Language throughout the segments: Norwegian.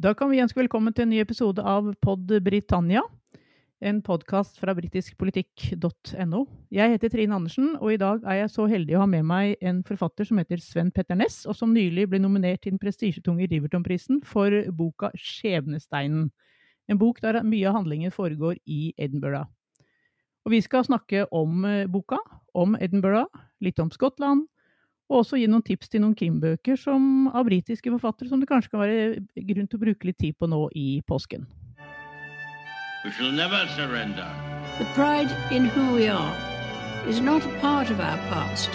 Da kan vi ønske velkommen til en ny episode av Pod Britannia. En podkast fra britiskpolitikk.no. Jeg heter Trine Andersen, og i dag er jeg så heldig å ha med meg en forfatter som heter Sven Petter Næss, og som nylig ble nominert til den prestisjetunge Riverton-prisen for boka 'Skjebnesteinen'. En bok der mye av handlingen foregår i Edinburgh. Og vi skal snakke om eh, boka, om Edinburgh, litt om Skottland, og også gi noen tips til noen krimbøker som, av britiske forfattere som det kanskje kan være grunn til å bruke litt tid på nå i påsken. We shall never surrender. The pride in who we are is not a part of our past.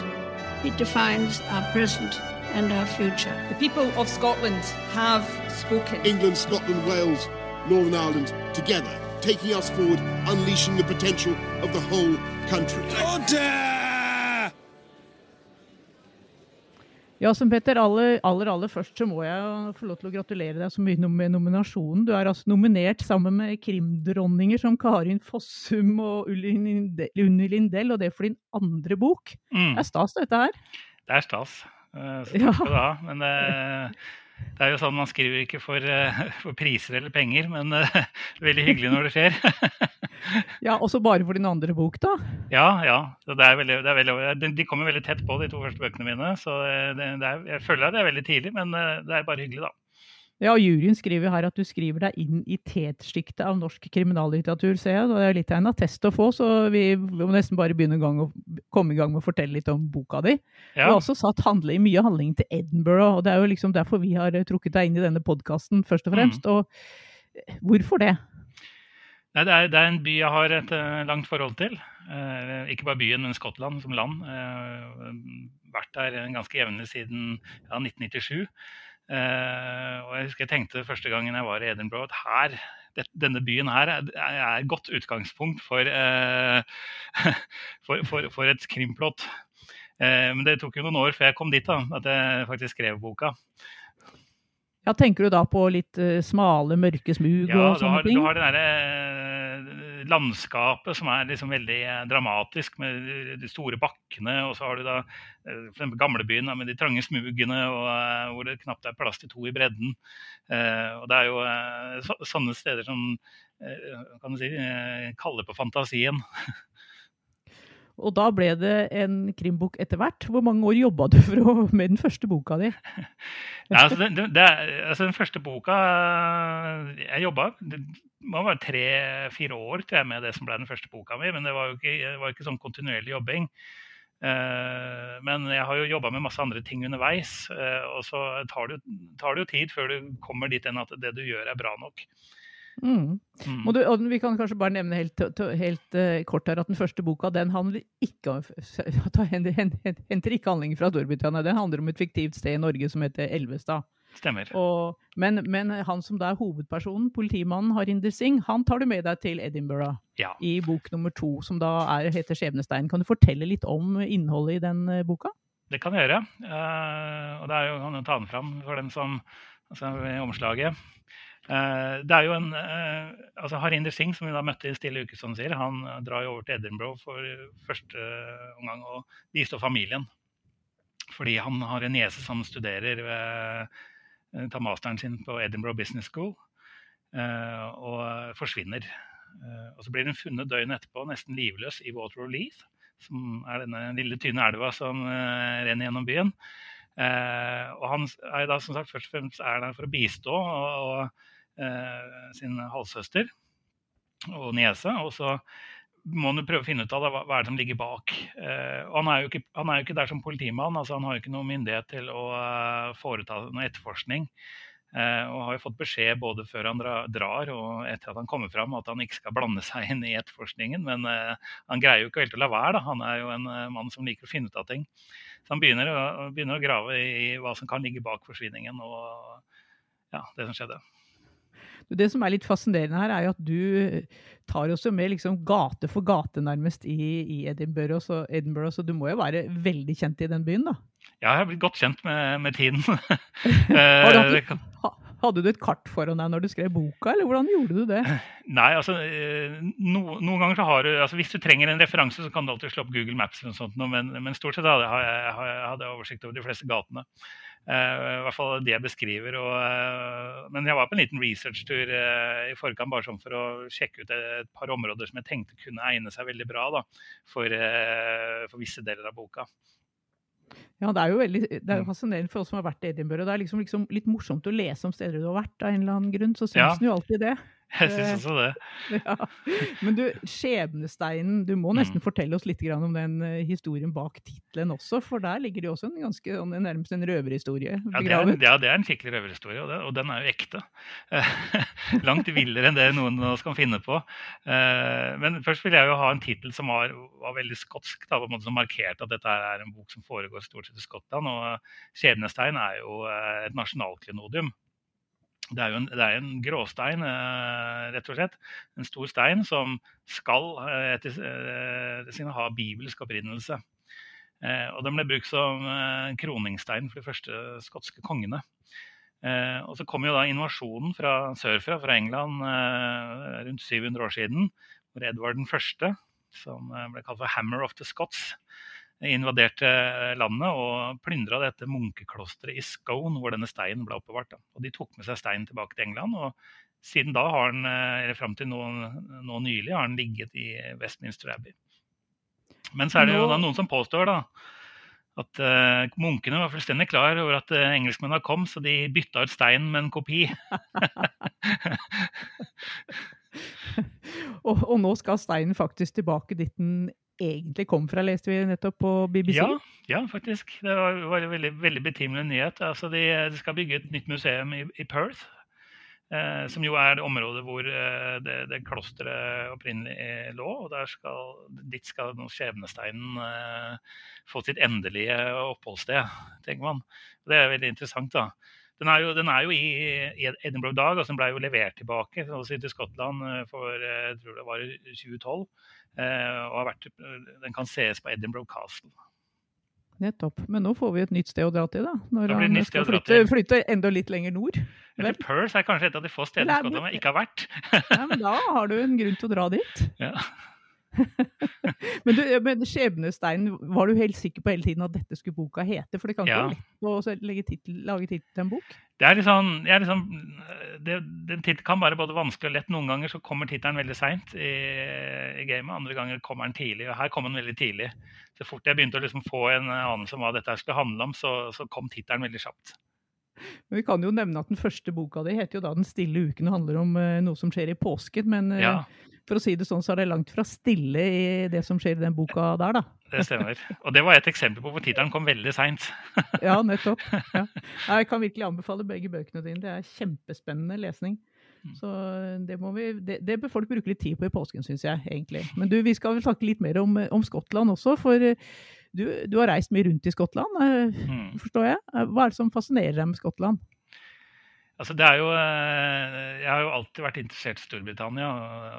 It defines our present and our future. The people of Scotland have spoken. England, Scotland, Wales, Northern Ireland together, taking us forward, unleashing the potential of the whole country. Ja, som Petter, aller, aller, aller først så må jeg få lov til å gratulere deg så mye med nominasjonen. Du er altså nominert sammen med krimdronninger som Karin Fossum og Unni Lindell, og det for din andre bok. Mm, Det er stas, dette her. det er stas. Eh, Så takk skal du ha. Men eh, det er jo sånn man skriver ikke for, eh, for priser eller penger, men uh, veldig hyggelig når det skjer. Ja, Også bare for din andre bok, da. ja, ja. Det er veldig, det er veldig, de- kommer veldig tett på, de to første bøkene mine. Så eh, det, det er, jeg føler at det er veldig tidlig, men det er bare hyggelig, da. Ja, og Juryen skriver her at du skriver deg inn i tetsjiktet av norsk kriminallitteratur, ser jeg. Det er litt av en attest å få, så vi må nesten bare begynne å komme i gang med å fortelle litt om boka di. Du har også satt handle, mye handling til Edinburgh, og det er jo liksom derfor vi har trukket deg inn i denne podkasten, først og fremst. Og eh, hvorfor det? Nei, det, er, det er en by jeg har et uh, langt forhold til. Uh, ikke bare byen, men Skottland som land. Uh, vært der ganske jevnlig siden ja, 1997. Eh, og jeg husker jeg tenkte første gangen jeg var i Edinburgh at her, denne byen her er, er et godt utgangspunkt for, eh, for, for, for et krimplott. Eh, men det tok jo noen år før jeg kom dit, da, at jeg faktisk skrev boka. Ja, Tenker du da på litt uh, smale, mørke smug Ja, og sånne har, ting? du har det derre uh, landskapet som er liksom veldig uh, dramatisk, med de store bakkene. Og så har du da uh, gamlebyen med de trange smugene, og, hvor det knapt er plass til to i bredden. Og det er jo så, sånne steder som kan du si, kaller på fantasien. Og da ble det en krimbok etter hvert. Hvor mange år jobba du å, med den første boka di? Ja, altså, det, det, altså, den første boka eh, jeg jobba Det må være tre-fire år tror jeg, med det som ble den første boka mi, men det var jo ikke, var ikke sånn kontinuerlig jobbing. Eh, men jeg har jo jobba med masse andre ting underveis, eh, og så tar det, jo- tid før du kommer dit hen at det du gjør, er bra nok. Mm. Mm. Du, og vi kan kanskje bare nevne helt, helt uh, kort her at den første boka den handler ikke om, henter ikke handlingen fra Storbritannia. Den handler om et fiktivt sted i Norge som heter Elvestad. Stemmer. Og, men, men han som da er hovedpersonen, politimannen Harinder Singh, han tar du med deg til Edinburgh Ja. i bok nummer to, som da er, heter 'Skjebnestein'. Kan du fortelle litt om innholdet i den eh, boka? Det kan jeg gjøre. Uh, og det er jo kan jeg ta den fram for dem som altså, i omslaget. Eh, det er jo en eh, altså Harinder Singh, som vi da møtte i Stille uke, som sier, han eh, drar jo over til Edinburgh for første omgang og bistår familien. Fordi han har en niese som studerer ved, tar masteren sin på Edinburgh Business School, og forsvinner. Og så blir hun funnet døgnet etterpå nesten livløs i Waterloo Leith, som er denne lille, tynne elva som renner gjennom byen. Og han er da som sagt først og fremst er der for å bistå og, og sin halvsøster og niese. Og så må han jo prøve å finne ut av det, hva, hva er det som ligger bak. Eh, og han er, ikke, han er jo ikke der som politimann, altså han har jo ikke noen myndighet til å eh, foreta noe etterforskning. Eh, og har jo fått beskjed både før han dra, drar og etter at han kommer fram at han ikke skal blande seg inn i etterforskningen. Men eh, han greier jo ikke helt å la være. Da. Han er jo en eh, mann som liker å finne ut av ting. Så han begynner begynner å grave i hva som kan ligge bak forsvinningen og ja, det som skjedde. Det som er litt fascinerende her, er jo at du tar oss jo med liksom gate for gate nærmest i, i Edinburgh, så, Edinburgh, så du må jo være veldig kjent i den byen, da? Ja, jeg har blitt godt kjent med, med tiden. Har du, Eh, hatt, ha, Hadde du et kart foran deg når du skrev boka, eller hvordan gjorde du det? Nei, altså eh, no, Noen ganger så har du altså Hvis du trenger en referanse, så kan du alltid slå opp Google Maps, eller noe sånt, men, men stort sett hadde jeg, hadde jeg oversikt over de fleste gatene. Uh, I hvert fall det jeg beskriver. Og, uh, men jeg var på en liten researchtur uh, i forkant bare sånn for å sjekke ut et par områder som jeg tenkte kunne egne seg veldig bra da, for, for visse deler av boka. Ja, det er jo veldig, det er jo Mm. fascinerende for oss som har vært i Edinburgh. Det er liksom, liksom litt morsomt å lese om steder du har vært av en eller annen grunn. Så syns Ja. en jo alltid det. Jeg syns også det. Ja. Men du, skjebnesteinen, du må nesten Mm. fortelle oss litt om den eh, historien bak tittelen også, for der ligger det jo også en ganske nærmest en røverhistorie Ja, det er, ja, det er en skikkelig røverhistorie, og, det- og den er jo ekte. Langt villere enn det noen av oss kan finne på. Eh, Men først vil jeg jo ha en tittel som var, var veldig skotsk, da, på en måte som markerte at dette er en bok som foregår stort sett i Skottland. Og 'Skjebnestein' er jo eh, et nasjonalklenodium. Det er jo en, er en gråstein, eh, rett og slett. En stor stein som skal eh, etter eh, sine ha bibelsk opprinnelse. Og den ble brukt som kroningstein for de første skotske kongene. Og så kom jo da invasjonen fra sørfra, fra England, rundt 700 år siden. Hvor Edvard den som ble kalt for 'Hammer of the Scots', invaderte landet og plyndra dette munkeklosteret i Scone, hvor denne steinen ble oppbevart. Og de tok med seg steinen tilbake til England. og siden da har den, eller fram til nå, nå nylig, har den ligget i Westminster Abbey. Men så er det jo da noen som påstår da, at uh, munkene var fullstendig klar over at uh, engelskmennene kom, så de bytta ut steinen med en kopi. Og, og nå skal steinen faktisk tilbake dit den egentlig kom fra, leste vi nettopp på BBC. Ja, ja, faktisk. Det var, en veldig, veldig betimelig nyhet. Altså, de, de skal bygge et nytt museum i, i Perth. Eh, som jo er det området hvor eh, det, det klosteret opprinnelig eh, lå. og skal, Dit skal nå skjebnesteinen eh, få sitt endelige oppholdssted, tenker man. Det er veldig interessant. da. Den er jo, den er jo i, Edinburgh Dag, altså den ble jo levert tilbake altså til Skottland eh, for eh, jeg tror det var i 2012. eh, og har vært, Den kan sees på Edinburgh Castle. Nettopp. Men nå får vi et nytt sted å dra til, da. Når han skal flytte, flytte enda litt lenger nord. Jeg Perth er kanskje et av de få stedene Skottland ikke har vært. Nei, men da har du en grunn til å dra dit. Ja. Men, du, men Skjebnesteinen, var du helt sikker på hele tiden at dette skulle boka hete? For det kan ikke Ja. være lett å titel, lage tittel til en bok. Det er litt sånn, jeg er litt sånn det, Den tittelen kan være både vanskelig og lett. Noen ganger så kommer tittelen veldig seint i, i gamet, andre ganger kommer den tidlig. Og her kom den veldig tidlig. Så fort jeg begynte å liksom få en anelse om hva dette skulle handle om, så, så kom tittelen veldig kjapt. Men vi kan jo nevne at den første boka di heter jo da 'Den stille uken' og handler om uh, noe som skjer i påsken. Men uh, Ja, for å si det sånn, så er det langt fra stille i det som skjer i den boka der, da. det stemmer. Og det var et eksempel på hvor tittelen kom veldig seint. Ja, nettopp. Ja. Jeg kan virkelig anbefale begge bøkene dine. Det er kjempespennende lesning. Så det, må vi, det, det bør folk bruke litt tid på i påsken, syns jeg. egentlig. Men du, vi skal vel snakke litt mer om, om Skottland også, for eh, du, du har reist mye rundt i Skottland, eh, Mm. forstår jeg. Eh, Hva er det som fascinerer deg med Skottland? Altså det er jo, eh, jeg har jo alltid vært interessert i Storbritannia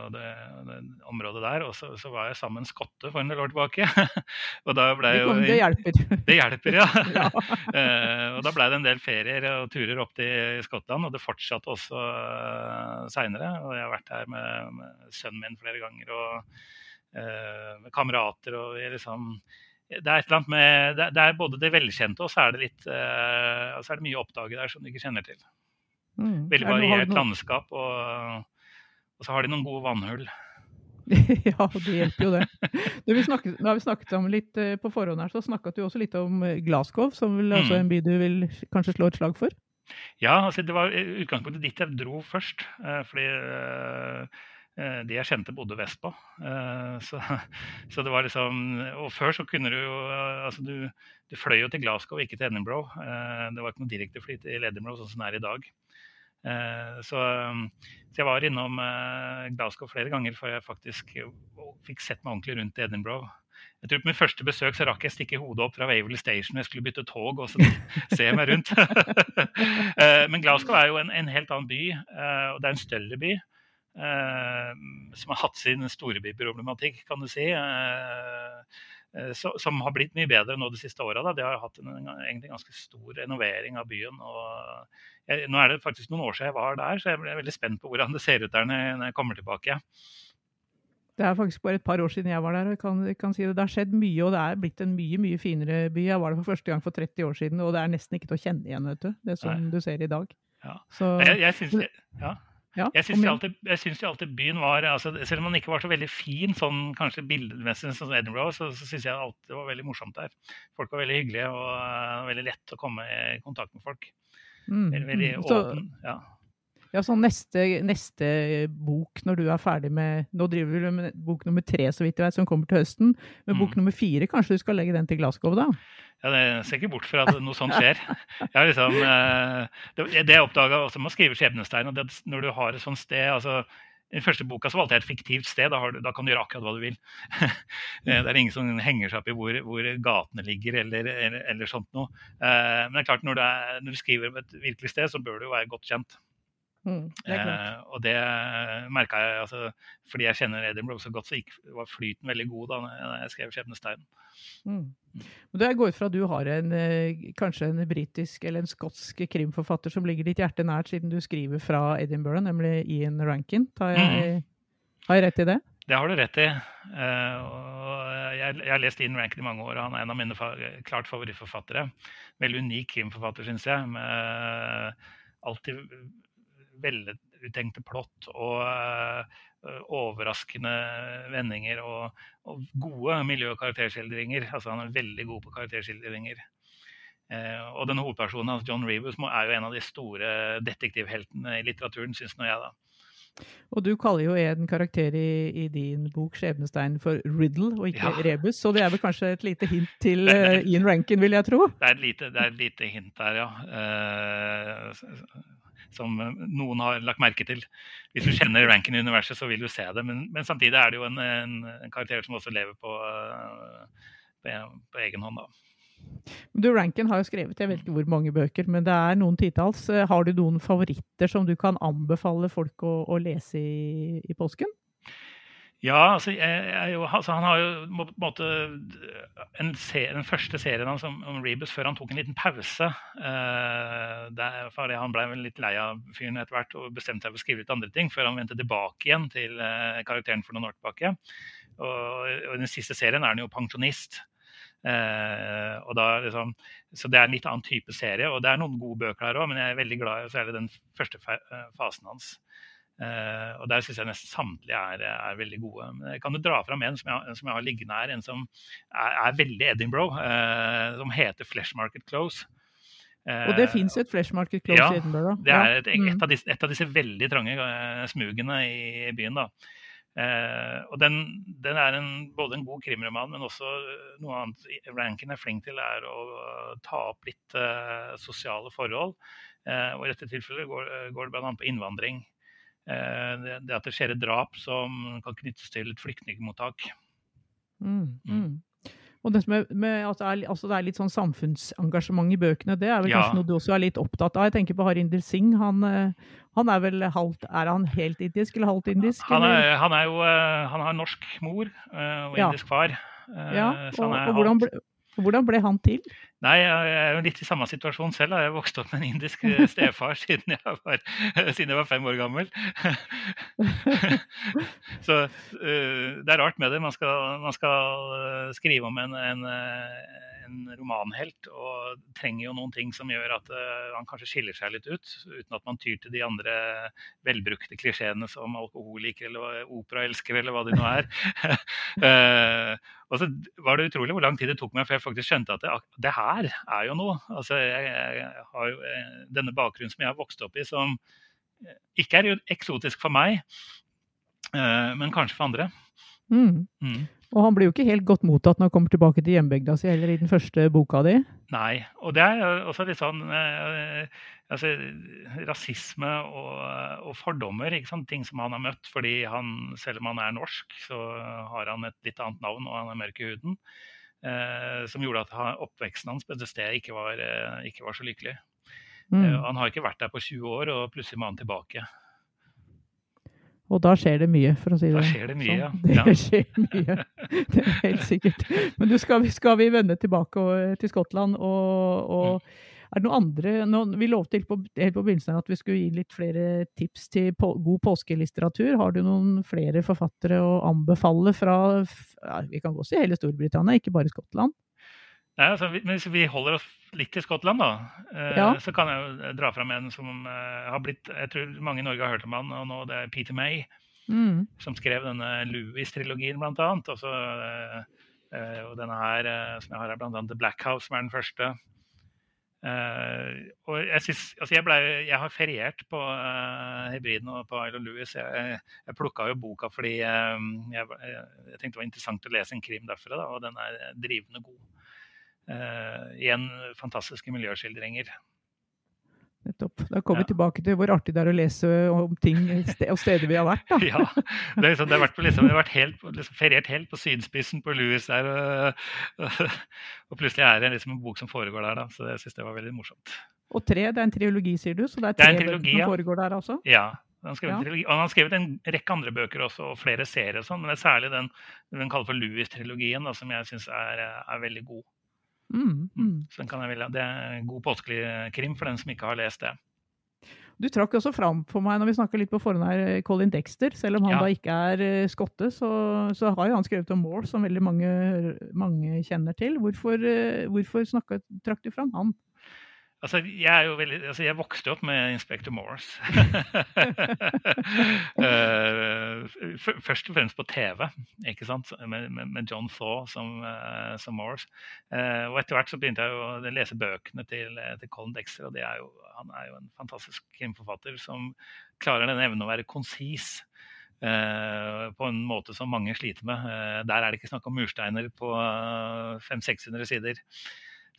og det, det området der. Og så, så var jeg sammen med en skotte for en del år tilbake. og da ble Det, kom, jo, det hjelper. Det hjelper, ja. Ja. Og da ble det en del ferier og turer opp til Skottland, og det fortsatte også uh, seinere. Og jeg har vært her med, med sønnen min flere ganger og med kamerater og vi liksom det er, et eller annet med, det, er både det velkjente og så er det litt uh, så er det mye å oppdage der som du ikke kjenner til. Mm. Veldig Er har variert noe- landskap, og, og så har de noen gode vannhull. ja, det hjelper jo det. Du, vi snakket, nå har vi snakket om litt eh, på forhånd her, så snakket du også litt om eh, Glasgow, som vel mm. altså en by du vil kanskje slå et slag for? Ja, altså det var utgangspunktet ditt jeg dro først. Fordi de jeg kjente, bodde vestpå. på. Så, så det var liksom Og før så kunne du jo eh, Altså, du, du fløy jo til Glasgow, ikke til Edinburgh. Eh, Det var ikke noe direktefly til Edinburgh sånn som det er i dag. Eh, Så, så jeg var innom eh, Glasgow flere ganger før jeg faktisk eh, fikk sett meg ordentlig rundt i Edinburgh. Jeg tror På mitt første besøk så rakk jeg stikke hodet opp fra Waverley Station. Jeg skulle bytte tog og så se meg rundt. Eh, Men Glasgow er jo en, en helt annen by, eh, og det er en større by. Eh, Som har hatt sin storbyproblematikk, kan du si. eh, eh, så, som har blitt mye bedre nå de siste åra. De har hatt en, en, egentlig ganske stor renovering av byen. jeg, Nå er det faktisk noen år siden jeg var der, så jeg ble veldig spent på hvordan det ser ut der når jeg kommer tilbake. Det er faktisk bare et par år siden jeg var der. og jeg kan, jeg kan si Det Det har skjedd mye, og det er blitt en mye mye finere by. Jeg var der for første gang for 30 år siden, og det er nesten ikke til å kjenne igjen, vet du. Det som Nei. du ser i dag. Ja. Så, Jeg, jeg det, ja. Ja, Jeg syns jo alltid, alltid byen var altså, Selv om den ikke var så veldig fin sånn kanskje bildemessig som Edinburgh, så, så syns jeg alltid det var veldig morsomt der. Folk var veldig hyggelige og uh, veldig lett å komme i kontakt med folk. Mm, Veldig, veldig mm. Så- åpen. Ja. Ja, sånn neste, neste bok når du er ferdig med Nå driver du med bok nummer tre, så vidt jeg vet, som kommer til høsten. Men bok Mm. nummer fire, kanskje du skal legge den til Glasgow, da? Ja, det ser ikke bort fra at noe sånt skjer. Jeg liksom, eh, det, jeg oppdaga også med å skrive 'Skjebnestein', at når du har et sånt sted altså, I den første boka så valgte jeg et fiktivt sted. Da, har du, da kan du gjøre akkurat hva du vil. Det er ingen som henger seg opp i hvor, hvor gatene ligger, eller, eller, eller sånt noe. Eh, men det er klart, når du, er, når du skriver om et virkelig sted, så bør du jo være godt kjent. Mm, det. Eh, og det merka jeg altså, fordi jeg kjenner Edinburgh så godt, så gikk, var flyten veldig god da jeg skrev 'Skjebnestein'. Mm. Men Jeg går ut fra at du har en, eh, kanskje en britisk eller en skotsk krimforfatter som ligger ditt hjerte nært, siden du skriver fra Edinburgh, nemlig Ian Rankin. Jeg, Har jeg rett i det? Det har du rett i. Eh, jeg, har lest Ian Rankin i mange år. og Han er en av mine klart favorittforfattere. Veldig unik krimforfatter, syns jeg. Med alltid veluttenkte plott og eh, overraskende vendinger og, og gode miljø- og karakterskildringer. Altså, han er veldig god på karakterskildringer. Eh, og denne hovedpersonen hans, John Rebus, er jo en av de store detektivheltene i litteraturen, syns nå jeg, da. Og du kaller jo en karakter i, i din bok 'Skjebnestein' for Riddle og ikke Ja. Rebus, så det er vel kanskje et lite hint til uh, Ian Rankin, vil jeg tro? Det er et lite, det er et lite hint der, ja. S- som noen har lagt merke til. Hvis du kjenner ranken i universet, så vil du se det. Men, men samtidig er det jo en, en, en karakter som også lever på, eh, på, på egen hånd, da. Du, Rankin har jo skrevet jeg vet ikke hvor mange bøker, men det er noen titalls. Eh, Har du noen favoritter som du kan anbefale folk å, å lese i, i påsken? Ja, altså, jeg, jeg, altså han har jo på en måte en se, Den første serien hans om, om Rebus før han tok en liten pause. Eh, der, fordi Han ble vel litt lei av fyren etter hvert og bestemte seg for å skrive litt andre ting før han vendte tilbake igjen til eh, karakteren for noen år tilbake. Og, og i den siste serien er han jo pensjonist. Eh, og da liksom, så det er en litt annen type serie. Og det er noen gode bøker der òg, men jeg er veldig glad i særlig den første eh, fasen hans. Eh, og der syns jeg nesten samtlige er, er veldig gode. Men jeg kan jo dra fram en som jeg, som jeg har liggende her, en som er, er veldig Edinburgh, uh, som heter Flesh Market Close. Uh, Og det fins et Flesh Market Close ja, i Edinburgh? ja, det er et, Mm. et, av disse, et av disse veldig trange eh, smugene i byen. da. Uh, og den, den er en, både en god krimroman, men også eh, noe annet Rankin er flink til, er å eh, ta opp litt uh, sosiale forhold. Uh, og I dette tilfellet går, går det bl.a. på innvandring. Eh, det, at det skjer et drap som kan knyttes til et flyktningmottak. Mm, mm. Og det, med, med, at det, er, altså det er litt sånn samfunnsengasjement i bøkene, det er vel Ja. kanskje noe du også er litt opptatt av? Jeg tenker på Harinder Singh. Han, eh, han er vel halvt Er han helt indisk eller halvt indisk? Han er, han er jo eh, han har norsk mor og og Ja. indisk far. ja, og, han er og hvordan, halvt- ble, hvordan ble han til? Nei, jeg er jo litt i samme situasjon selv. Jeg har vokst opp med en indisk eh, stefar siden jeg var, siden jeg var fem år gammel. Så eh, det er rart med det. Man skal, man skal eh, skrive om en, en, en romanhelt og trenger jo noen ting som gjør at eh, han kanskje skiller seg litt ut, uten at man tyr til de andre velbrukte klisjeene som alkoholiker eller operaelsker eller hva det nå er. Eh, og så var det utrolig hvor lang tid det tok meg før jeg faktisk skjønte at det, det her er jo noe. Altså, jeg, jeg har jo eh, denne bakgrunnen som jeg har vokst opp i, som ikke er jo eksotisk for meg, men kanskje for andre. Mm. Mm. Og han blir jo ikke helt godt mottatt når han kommer tilbake til hjembygda si, heller i den første boka di. Nei. Og det er også litt sånn eh, altså, Rasisme og, og fordommer. Ikke sant? Ting som han har møtt fordi han, selv om han er norsk, så har han et litt annet navn og han er mørk i huden. Eh, som gjorde at oppveksten hans på det stedet ikke var, eh, ikke var så lykkelig. Mm. Eh, han har ikke vært der på 20 år, og plutselig må han tilbake. Og da skjer det mye, for å si det Da skjer det mye, sånn. ja. Det skjer mye. Det er helt sikkert. Men du, skal, vi- skal vi vende tilbake og- til Skottland og, og Mm. er det noe andre nå, Vi lovte helt på, helt på begynnelsen at vi skulle gi litt flere tips til på, god påskelitteratur. Har du noen flere forfattere å anbefale fra ja, Vi kan godt si hele Storbritannia, ikke bare Skottland. Nei, altså, hvis vi holder oss litt til Skottland, da, eh, Ja. så kan jeg jo dra fram en som eh, har blitt Jeg tror mange i Norge har hørt om han, og nå det er Peter May. Mm. som skrev denne Louis-trilogien, blant annet. Også, eh, og denne her, som jeg har her, blant annet The Black House, som er den første. Uh, og jeg, synes, altså jeg, ble, jeg har feriert på uh, hybriden og på Isle of Louis. Jeg, jeg plukka jo boka fordi um, jeg, jeg tenkte det var interessant å lese en krim derfra, da, og den er drivende god. Eh, igjen fantastiske miljøskildringer. Nettopp. Da kommer Ja. vi tilbake til hvor artig det er å lese om ting sted, og steder vi har vært. da. Ja. Det, er liksom, det har vært, på liksom, det har vært helt, liksom, feriert helt på sydspissen på Louis der. Og, og plutselig er det liksom en bok som foregår der, da. Så Jeg syns det var veldig morsomt. Og tre, det er en trilogi, sier du? Så det er Det er trilogi, som ja. foregår der, altså? Ja. Han har skrevet Ja. han har skrevet en rekke andre bøker også, og flere serier og sånn, men det er særlig den den kaller for Louis-trilogien, som jeg syns er, er veldig god. Mm, mm. Så den kan jeg ville, Det er en god påskelig krim for den som ikke har lest det. Du trakk også fram for meg når vi snakka litt på forhånd her, Colin Dexter. Selv om han Ja. da ikke er eh, skotte, så, så har jo han skrevet om Moore, som veldig mange, mange kjenner til. Hvorfor, eh, hvorfor snakket, trakk du fram han? Altså, jeg, er jo veldig, altså, jeg vokste opp med Inspector Morse. Eh, Først og fremst på TV, ikke sant? med, med, John Thaw som, eh, som Morse. Eh, og etter hvert så begynte jeg å lese bøkene til, til Colin Dexter. og det er jo, Han er jo en fantastisk krimforfatter som klarer den evnen å være konsis. Uh, på en måte som mange sliter med. Uh, der er det ikke snakk om mursteiner på 500-600 sider.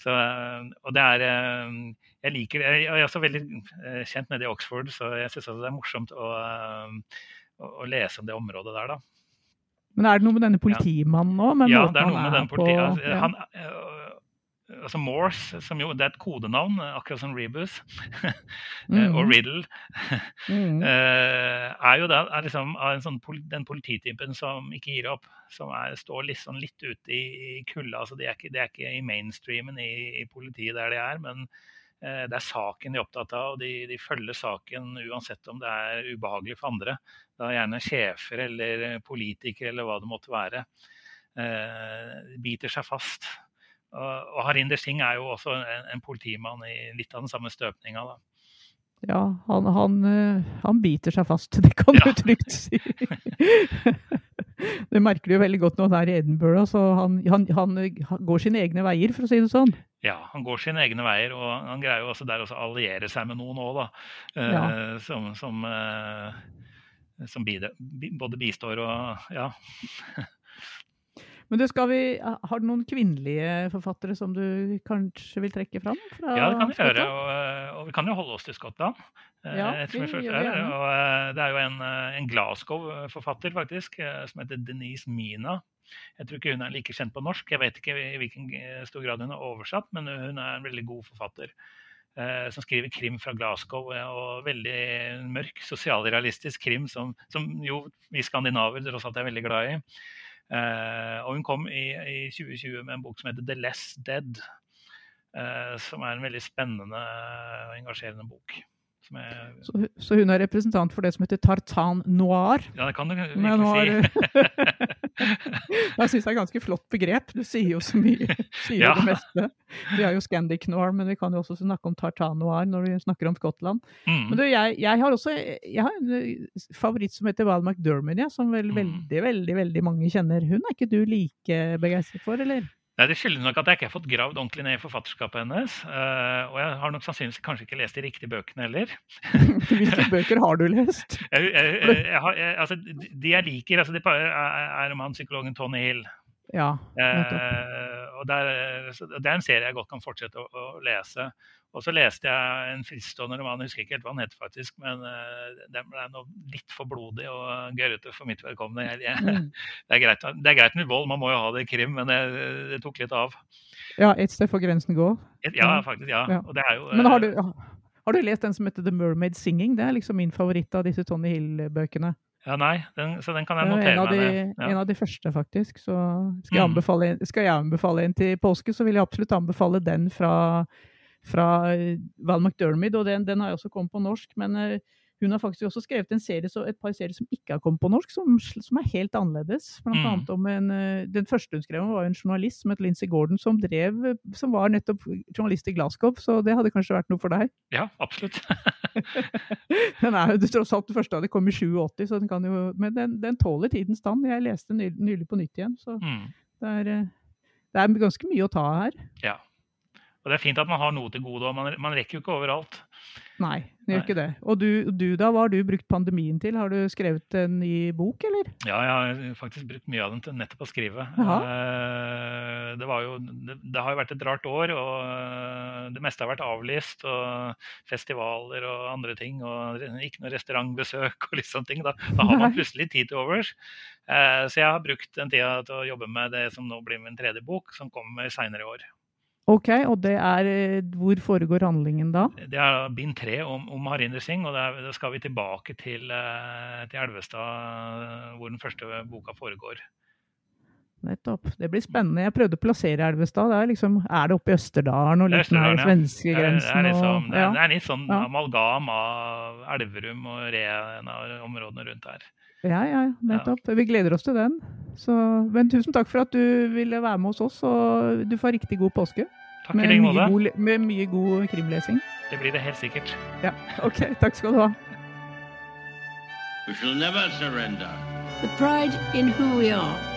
Så, eh, og det er eh, Jeg liker det. Jeg er også veldig eh, kjent nede i Oxford, så jeg syns det er morsomt å, å, å lese om det området der, da. Men er det noe med denne politimannen òg? Ja, det er noe med den politi... Altså, ja. han, altså Morse, som jo det er et kodenavn, eh, akkurat som Rebus, eh, Mhm. og Riddle, Mm. eh, er jo da, er liksom sånn, den polititypen som ikke gir opp. Som er, står liksom litt ute i, i kulda. Altså, det, er ikke, de er ikke i mainstreamen i, i politiet der de er, men det er saken de er opptatt av, og de, de følger saken uansett om det er ubehagelig for andre. Da gjerne sjefer eller politikere eller hva det måtte være. Eh, biter seg fast. Og, Harinder Singh er jo også en, en politimann i litt av den samme støpninga. da. Ja, han, han, eh, han biter seg fast, det kan Ja. du trygt si. det merker du jo veldig godt når han er i Edinburgh. Så han, han, han går sine egne veier, for å si det sånn. Ja, han går sine egne veier, og han greier jo også der å alliere seg med noen òg, da. Eh, Ja. Som, som, eh, som bide, både bistår og ja. Men du, skal vi, har du noen kvinnelige forfattere som du kanskje vil trekke fram? Fra Ja, det kan vi gjøre. Og, eh, og vi kan jo holde oss til Skottland. eh, Ja, vi det gjør vi er. Og, eh, det er jo en, en Glasgow-forfatter faktisk, som heter Denise Mina. Jeg tror ikke hun er like kjent på norsk. Jeg vet ikke i hvilken stor grad hun er oversatt, men hun er en veldig god forfatter. Som skriver krim fra Glasgow, og veldig mørk, sosialrealistisk krim som, som jo vi skandinaver tross alt er veldig glad i. Eh, og hun kom i, i 2020 med en bok som heter The Less Dead. eh, som er en veldig spennende og engasjerende bok. Jeg, Så, så hun er representant for det som heter tartan noir. ja, det kan du virkelig si. Jeg syns det er et ganske flott begrep. Du sier jo så mye. Sier Ja. det meste. Vi har jo Scandic noir, men vi kan jo også snakke om tartan noir når vi snakker om Skottland. Mm. Men du, jeg, jeg har også jeg har en eh, favoritt som heter Val McDermott, ja, som vel Mm. veldig, veldig veldig mange kjenner. Hun er ikke du like begeistret for, eller? Nei, Det skyldes nok at jeg ikke har fått gravd ordentlig ned i forfatterskapet hennes. eh, og jeg har nok sannsynligvis kanskje ikke lest de riktige bøkene heller. Hvilke bøker har du lest? Jeg, jeg, jeg, altså, de jeg liker, altså, er, er om han psykologen Tony Hill. Ja, nettopp. Og der, det er en serie jeg godt kan fortsette å, å lese. Og så leste jeg en fristående roman, jeg husker ikke helt hva den het faktisk, men eh, den ble noe litt for blodig og gørrete for mitt vedkommende. Mm. det, er greit, det er greit med vold, man må jo ha det i krim, men det, det tok litt av. Ja, et sted får grensen gå. Ja, faktisk. ja. Ja. Og det er jo, Men har du, eh, har du lest den som heter The Mermaid Singing? Det er liksom min favoritt av disse Tony Hill-bøkene. Ja, nei, den, så den kan jeg er notere meg. de. Ja. en av de første, faktisk. Så skal jeg, Mm. anbefale, skal jeg anbefale en til påske, så vil jeg absolutt anbefale den fra, fra eh, Val McDermid. Og den, den har jeg også kommet på norsk, men eh, hun har faktisk også skrevet en serie, så et par serier som ikke har kommet på norsk, som, som er helt annerledes. Blant Mm. annet om en, eh, Den første hun skrev om, var en journalist som het Lindsay Gordon, som, drev, som var nettopp journalist i Glasgow, så det hadde kanskje vært noe for deg. ja, absolutt. Den er jo tross alt den første, det kom i 87, så den kan jo, men den, den tåler tidens tann. Jeg leste den nylig, nylig på nytt igjen, så Mm. det er, eh, det er ganske mye å ta av her. Ja. Og det er fint at man har noe til gode, og man, man rekker jo ikke overalt. Nei, det gjør ikke det. Og du, du da, hva har du brukt pandemien til? Har du skrevet en ny bok, eller? Ja, jeg har faktisk brukt mye av den til nettopp å skrive. Eh, Det, var jo, det, det har jo vært et rart år, og eh, det meste har vært avlyst. Og festivaler og andre ting, og ikke noe restaurantbesøk og litt sånne ting. Da, da har man plutselig tid til overs. Eh, Så jeg har brukt den tida til å jobbe med det som nå blir min tredje bok, som kommer seinere i år. Ok, og det er eh, Hvor foregår handlingen da? Det er bind tre om, om Harinder Singh, og da skal vi tilbake til, eh, til Elvestad, hvor den første boka foregår. Nettopp. Det blir spennende. Jeg prøvde å plassere Elvestad. Det er, liksom, er det oppe i Østerdalen og litt nær Østerdalen, ja. Det er, svenskegrensen? det, er liksom, og, det, er, ja. det er litt sånn Ja. amalgam av Elverum og Re, en av områdene rundt her. Ja, ja, nettopp. Vi gleder oss til den. Så, men tusen takk for at du ville være med hos oss, og du får riktig god påske. Takk i Med mye, god, med mye god krimlesing. Det blir det helt sikkert. Ja, ok. Takk skal du ha. We shall never surrender. The pride in who we are